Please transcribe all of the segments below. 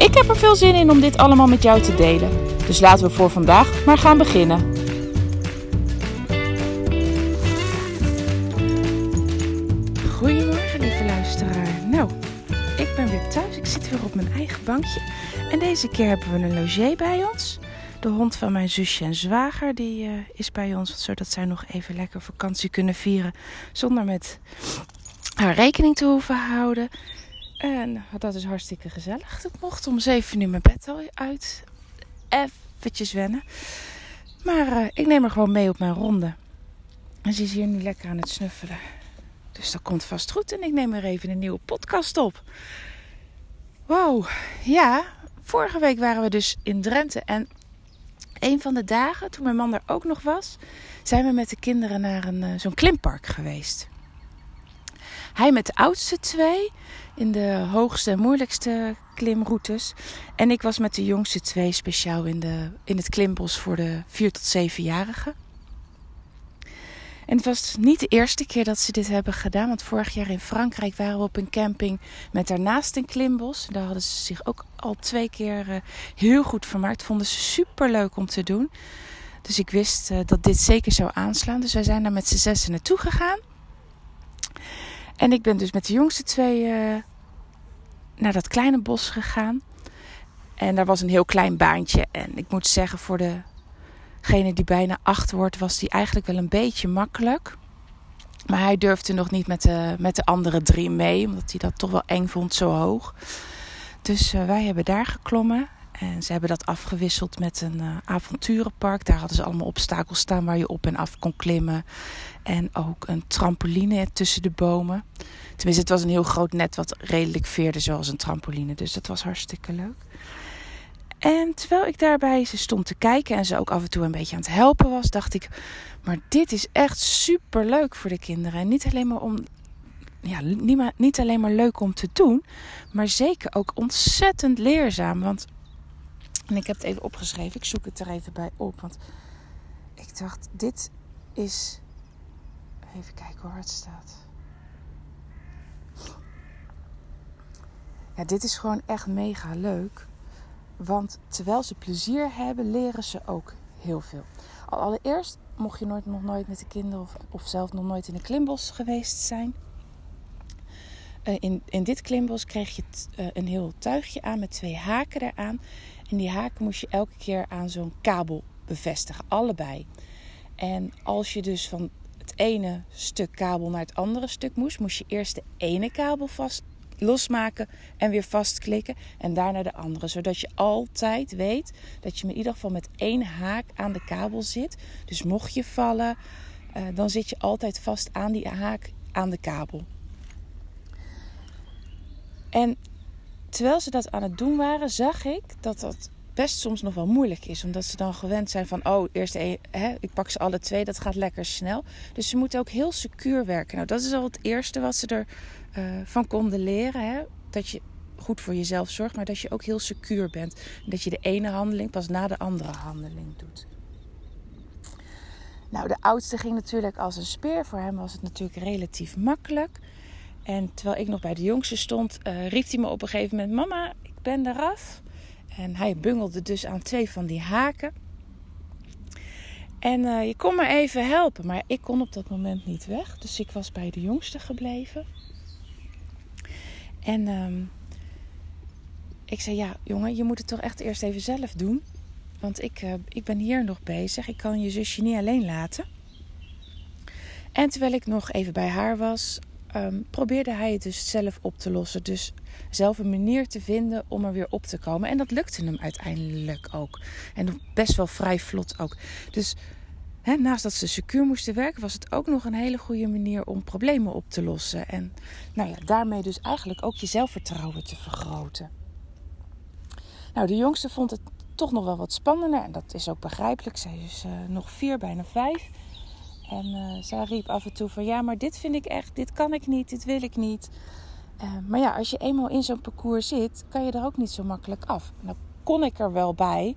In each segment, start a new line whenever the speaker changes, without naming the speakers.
Ik heb er veel zin in om dit allemaal met jou te delen. Dus laten we voor vandaag maar gaan beginnen. Goedemorgen, lieve luisteraar. Nou, ik ben weer thuis. Ik zit weer op mijn eigen bankje. En deze keer hebben we een logé bij ons. De hond van mijn zusje en zwager die, uh, is bij ons, zodat zij nog even lekker vakantie kunnen vieren zonder met haar rekening te hoeven houden. En dat is hartstikke gezellig. Ik mocht om zeven uur mijn bed al uit. Eventjes wennen. Maar uh, ik neem haar gewoon mee op mijn ronde. En ze is hier nu lekker aan het snuffelen. Dus dat komt vast goed. En ik neem er even een nieuwe podcast op. Wow, ja. Vorige week waren we dus in Drenthe. En een van de dagen, toen mijn man er ook nog was, zijn we met de kinderen naar een, uh, zo'n klimpark geweest. Hij met de oudste twee in de hoogste en moeilijkste klimroutes. En ik was met de jongste twee speciaal in, de, in het klimbos voor de 4 tot 7-jarigen. En het was niet de eerste keer dat ze dit hebben gedaan. Want vorig jaar in Frankrijk waren we op een camping met daarnaast een klimbos. Daar hadden ze zich ook al twee keer uh, heel goed vermaakt. Vonden ze super leuk om te doen. Dus ik wist uh, dat dit zeker zou aanslaan. Dus wij zijn daar met z'n zessen naartoe gegaan. En ik ben dus met de jongste twee uh, naar dat kleine bos gegaan. En daar was een heel klein baantje. En ik moet zeggen, voor degene die bijna acht wordt, was die eigenlijk wel een beetje makkelijk. Maar hij durfde nog niet met de, met de andere drie mee, omdat hij dat toch wel eng vond, zo hoog. Dus uh, wij hebben daar geklommen. En ze hebben dat afgewisseld met een uh, avonturenpark. Daar hadden ze allemaal obstakels staan waar je op en af kon klimmen. En ook een trampoline tussen de bomen. Tenminste, het was een heel groot net wat redelijk veerde zoals een trampoline. Dus dat was hartstikke leuk. En terwijl ik daarbij ze stond te kijken en ze ook af en toe een beetje aan het helpen was, dacht ik: Maar dit is echt super leuk voor de kinderen. En niet alleen maar om. Ja, niet, niet alleen maar leuk om te doen, maar zeker ook ontzettend leerzaam. Want en ik heb het even opgeschreven. Ik zoek het er even bij op. Want ik dacht, dit is. Even kijken hoe het staat. Ja, dit is gewoon echt mega leuk. Want terwijl ze plezier hebben, leren ze ook heel veel. Allereerst, mocht je nooit, nog nooit met de kinderen of, zelf nog nooit in een klimbos geweest zijn. Uh, in, in dit klimbos kreeg je uh, een heel tuigje aan met twee haken eraan. En die haken moest je elke keer aan zo'n kabel bevestigen, allebei. En als je dus van het ene stuk kabel naar het andere stuk moest, moest je eerst de ene kabel vast losmaken en weer vastklikken en daarna de andere. Zodat je altijd weet dat je in ieder geval met één haak aan de kabel zit. Dus mocht je vallen, uh, dan zit je altijd vast aan die haak aan de kabel. En terwijl ze dat aan het doen waren, zag ik dat dat best soms nog wel moeilijk is. Omdat ze dan gewend zijn van, oh, eerst hè, ik pak ze alle twee, dat gaat lekker snel. Dus ze moeten ook heel secuur werken. Nou, dat is al het eerste wat ze ervan uh, van konden leren. Hè? Dat je goed voor jezelf zorgt, maar dat je ook heel secuur bent. En dat je de ene handeling pas na de andere handeling doet. Nou, de oudste ging natuurlijk als een speer. Voor hem was het natuurlijk relatief makkelijk. En terwijl ik nog bij de jongste stond, uh, riep hij me op een gegeven moment: Mama, ik ben eraf. En hij bungelde dus aan twee van die haken. En uh, je kon me even helpen. Maar ik kon op dat moment niet weg. Dus ik was bij de jongste gebleven. En um, ik zei: Ja, jongen, je moet het toch echt eerst even zelf doen. Want ik, uh, ik ben hier nog bezig. Ik kan je zusje niet alleen laten. En terwijl ik nog even bij haar was, um, probeerde hij het dus zelf op te lossen. Dus zelf een manier te vinden om er weer op te komen. En dat lukte hem uiteindelijk ook. En best wel vrij vlot ook. Dus naast dat ze secuur moesten werken, was het ook nog een hele goede manier om problemen op te lossen. En nou ja, daarmee dus eigenlijk ook je zelfvertrouwen te vergroten. Nou, de jongste vond het toch nog wel wat spannender. En dat is ook begrijpelijk. Zij is uh, nog vier, bijna vijf. En uh, zij riep af en toe van ja, maar dit vind ik echt, dit kan ik niet, dit wil ik niet. Uh, maar ja, als je eenmaal in zo'n parcours zit, kan je er ook niet zo makkelijk af. Nou kon ik er wel bij.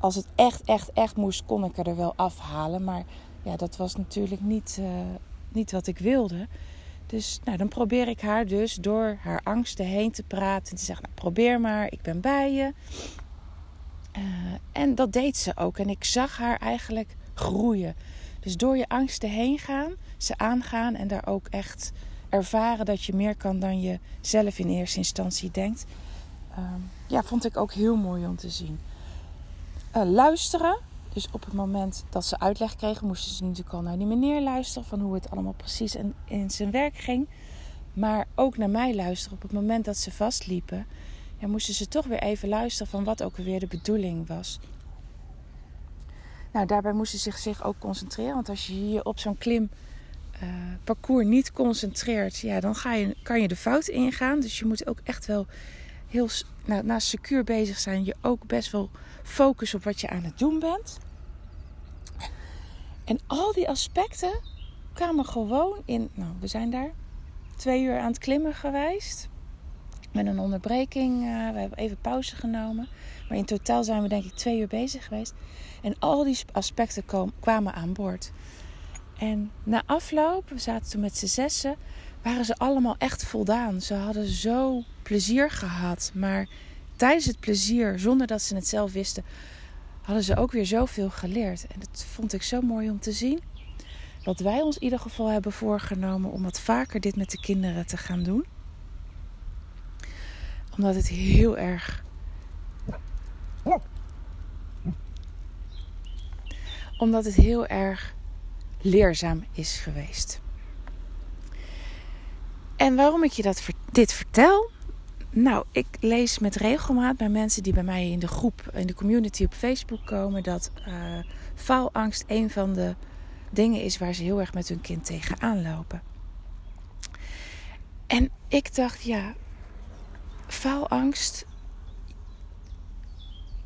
Als het echt, echt, echt moest, kon ik er wel afhalen. Maar ja, dat was natuurlijk niet, niet wat ik wilde. Dus nou, dan probeer ik haar dus door haar angsten heen te praten. En te zeggen, nou, probeer maar, ik ben bij je. En dat deed ze ook. En ik zag haar eigenlijk groeien. Dus door je angsten heen gaan, ze aangaan en daar ook echt ervaren dat je meer kan dan je zelf in eerste instantie denkt. Uh, ja, vond ik ook heel mooi om te zien. Uh, luisteren. Dus op het moment dat ze uitleg kregen, moesten ze natuurlijk al naar die meneer luisteren van hoe het allemaal precies in, zijn werk ging. Maar ook naar mij luisteren op het moment dat ze vastliepen. Moesten ze toch weer even luisteren van wat ook weer de bedoeling was. Nou, daarbij moesten ze zich ook concentreren. Want als je je op zo'n klim uh, parcours niet concentreert, ja, dan ga je, kan je de fout ingaan. Dus je moet ook echt wel heel, nou, naast secuur bezig zijn, je ook best wel focus op wat je aan het doen bent. En al die aspecten kwamen gewoon in. Nou, we zijn daar twee uur aan het klimmen geweest. Met een onderbreking. Uh, we hebben even pauze genomen. Maar in totaal zijn we denk ik twee uur bezig geweest. En al die aspecten kwamen aan boord. En na afloop, we zaten toen met z'n zessen, waren ze allemaal echt voldaan. Ze hadden zo plezier gehad. Maar tijdens het plezier, zonder dat ze het zelf wisten, hadden ze ook weer zoveel geleerd. En dat vond ik zo mooi om te zien. Wat wij ons in ieder geval hebben voorgenomen om wat vaker dit met de kinderen te gaan doen. Omdat het heel erg. Omdat het heel erg leerzaam is geweest. En waarom ik je dat, dit vertel, nou, ik lees met regelmaat bij mensen die bij mij in de groep, in de community op Facebook komen, dat uh, faalangst een van de dingen is waar ze heel erg met hun kind tegenaan lopen. En ik dacht, ja, faalangst.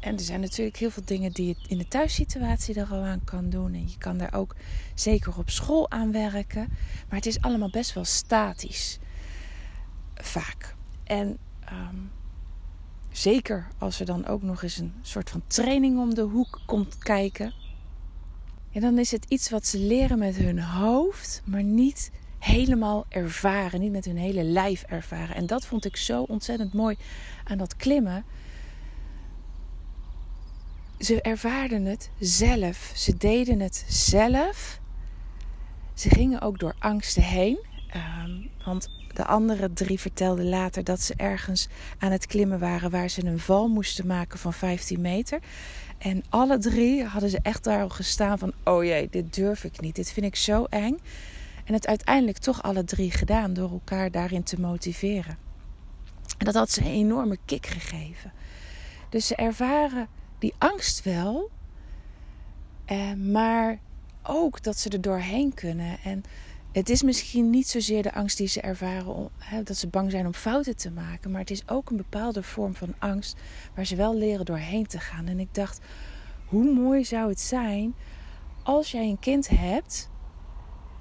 En er zijn natuurlijk heel veel dingen die je in de thuissituatie er al aan kan doen. En je kan daar ook zeker op school aan werken. Maar het is allemaal best wel statisch. Vaak. En Um, zeker als er dan ook nog eens een soort van training om de hoek komt kijken. En dan is het iets wat ze leren met hun hoofd, maar niet helemaal ervaren, niet met hun hele lijf ervaren. En dat vond ik zo ontzettend mooi aan dat klimmen. Ze ervaarden het zelf, ze deden het zelf. Ze gingen ook door angsten heen. Um, want de andere drie vertelden later dat ze ergens aan het klimmen waren waar ze een val moesten maken van 15 meter. En alle drie hadden ze echt daarop gestaan van: oh jee, dit durf ik niet, dit vind ik zo eng. En het uiteindelijk toch alle drie gedaan door elkaar daarin te motiveren. En dat had ze een enorme kick gegeven. Dus ze ervaren die angst wel, eh, maar ook dat ze er doorheen kunnen. En het is misschien niet zozeer de angst die ze ervaren, om, hè, dat ze bang zijn om fouten te maken, maar het is ook een bepaalde vorm van angst waar ze wel leren doorheen te gaan. En ik dacht, hoe mooi zou het zijn als jij een kind hebt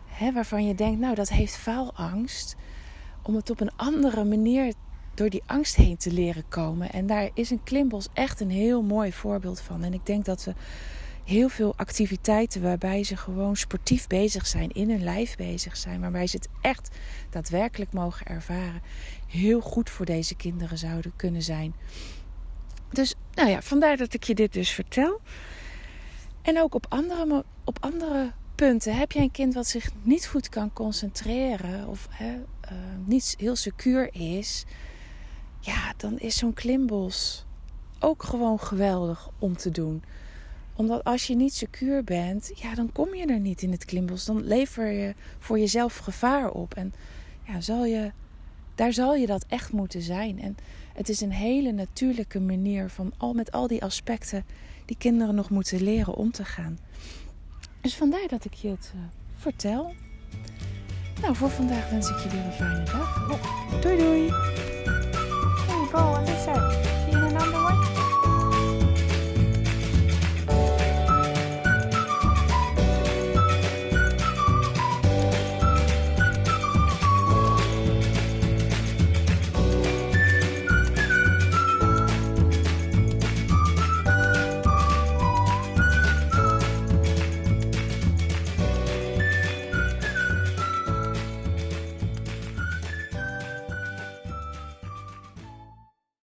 hè, waarvan je denkt, nou dat heeft faalangst, om het op een andere manier door die angst heen te leren komen. En daar is een klimbos echt een heel mooi voorbeeld van. En ik denk dat we heel veel activiteiten waarbij ze gewoon sportief bezig zijn, in hun lijf bezig zijn, waarbij ze het echt daadwerkelijk mogen ervaren, heel goed voor deze kinderen zouden kunnen zijn. Dus nou ja, vandaar dat ik je dit dus vertel. En ook op andere, op andere punten. Heb je een kind wat zich niet goed kan concentreren of hè, uh, niet heel secuur is, ja, dan is zo'n klimbos ook gewoon geweldig om te doen omdat als je niet secuur bent, ja, dan kom je er niet in het klimbos. Dan lever je voor jezelf gevaar op. En ja, zal je, daar zal je dat echt moeten zijn. En het is een hele natuurlijke manier van al met al die aspecten die kinderen nog moeten leren om te gaan. Dus vandaar dat ik je het uh, vertel. Nou, voor vandaag wens ik je weer een fijne dag. Doei doei! go, what's it say?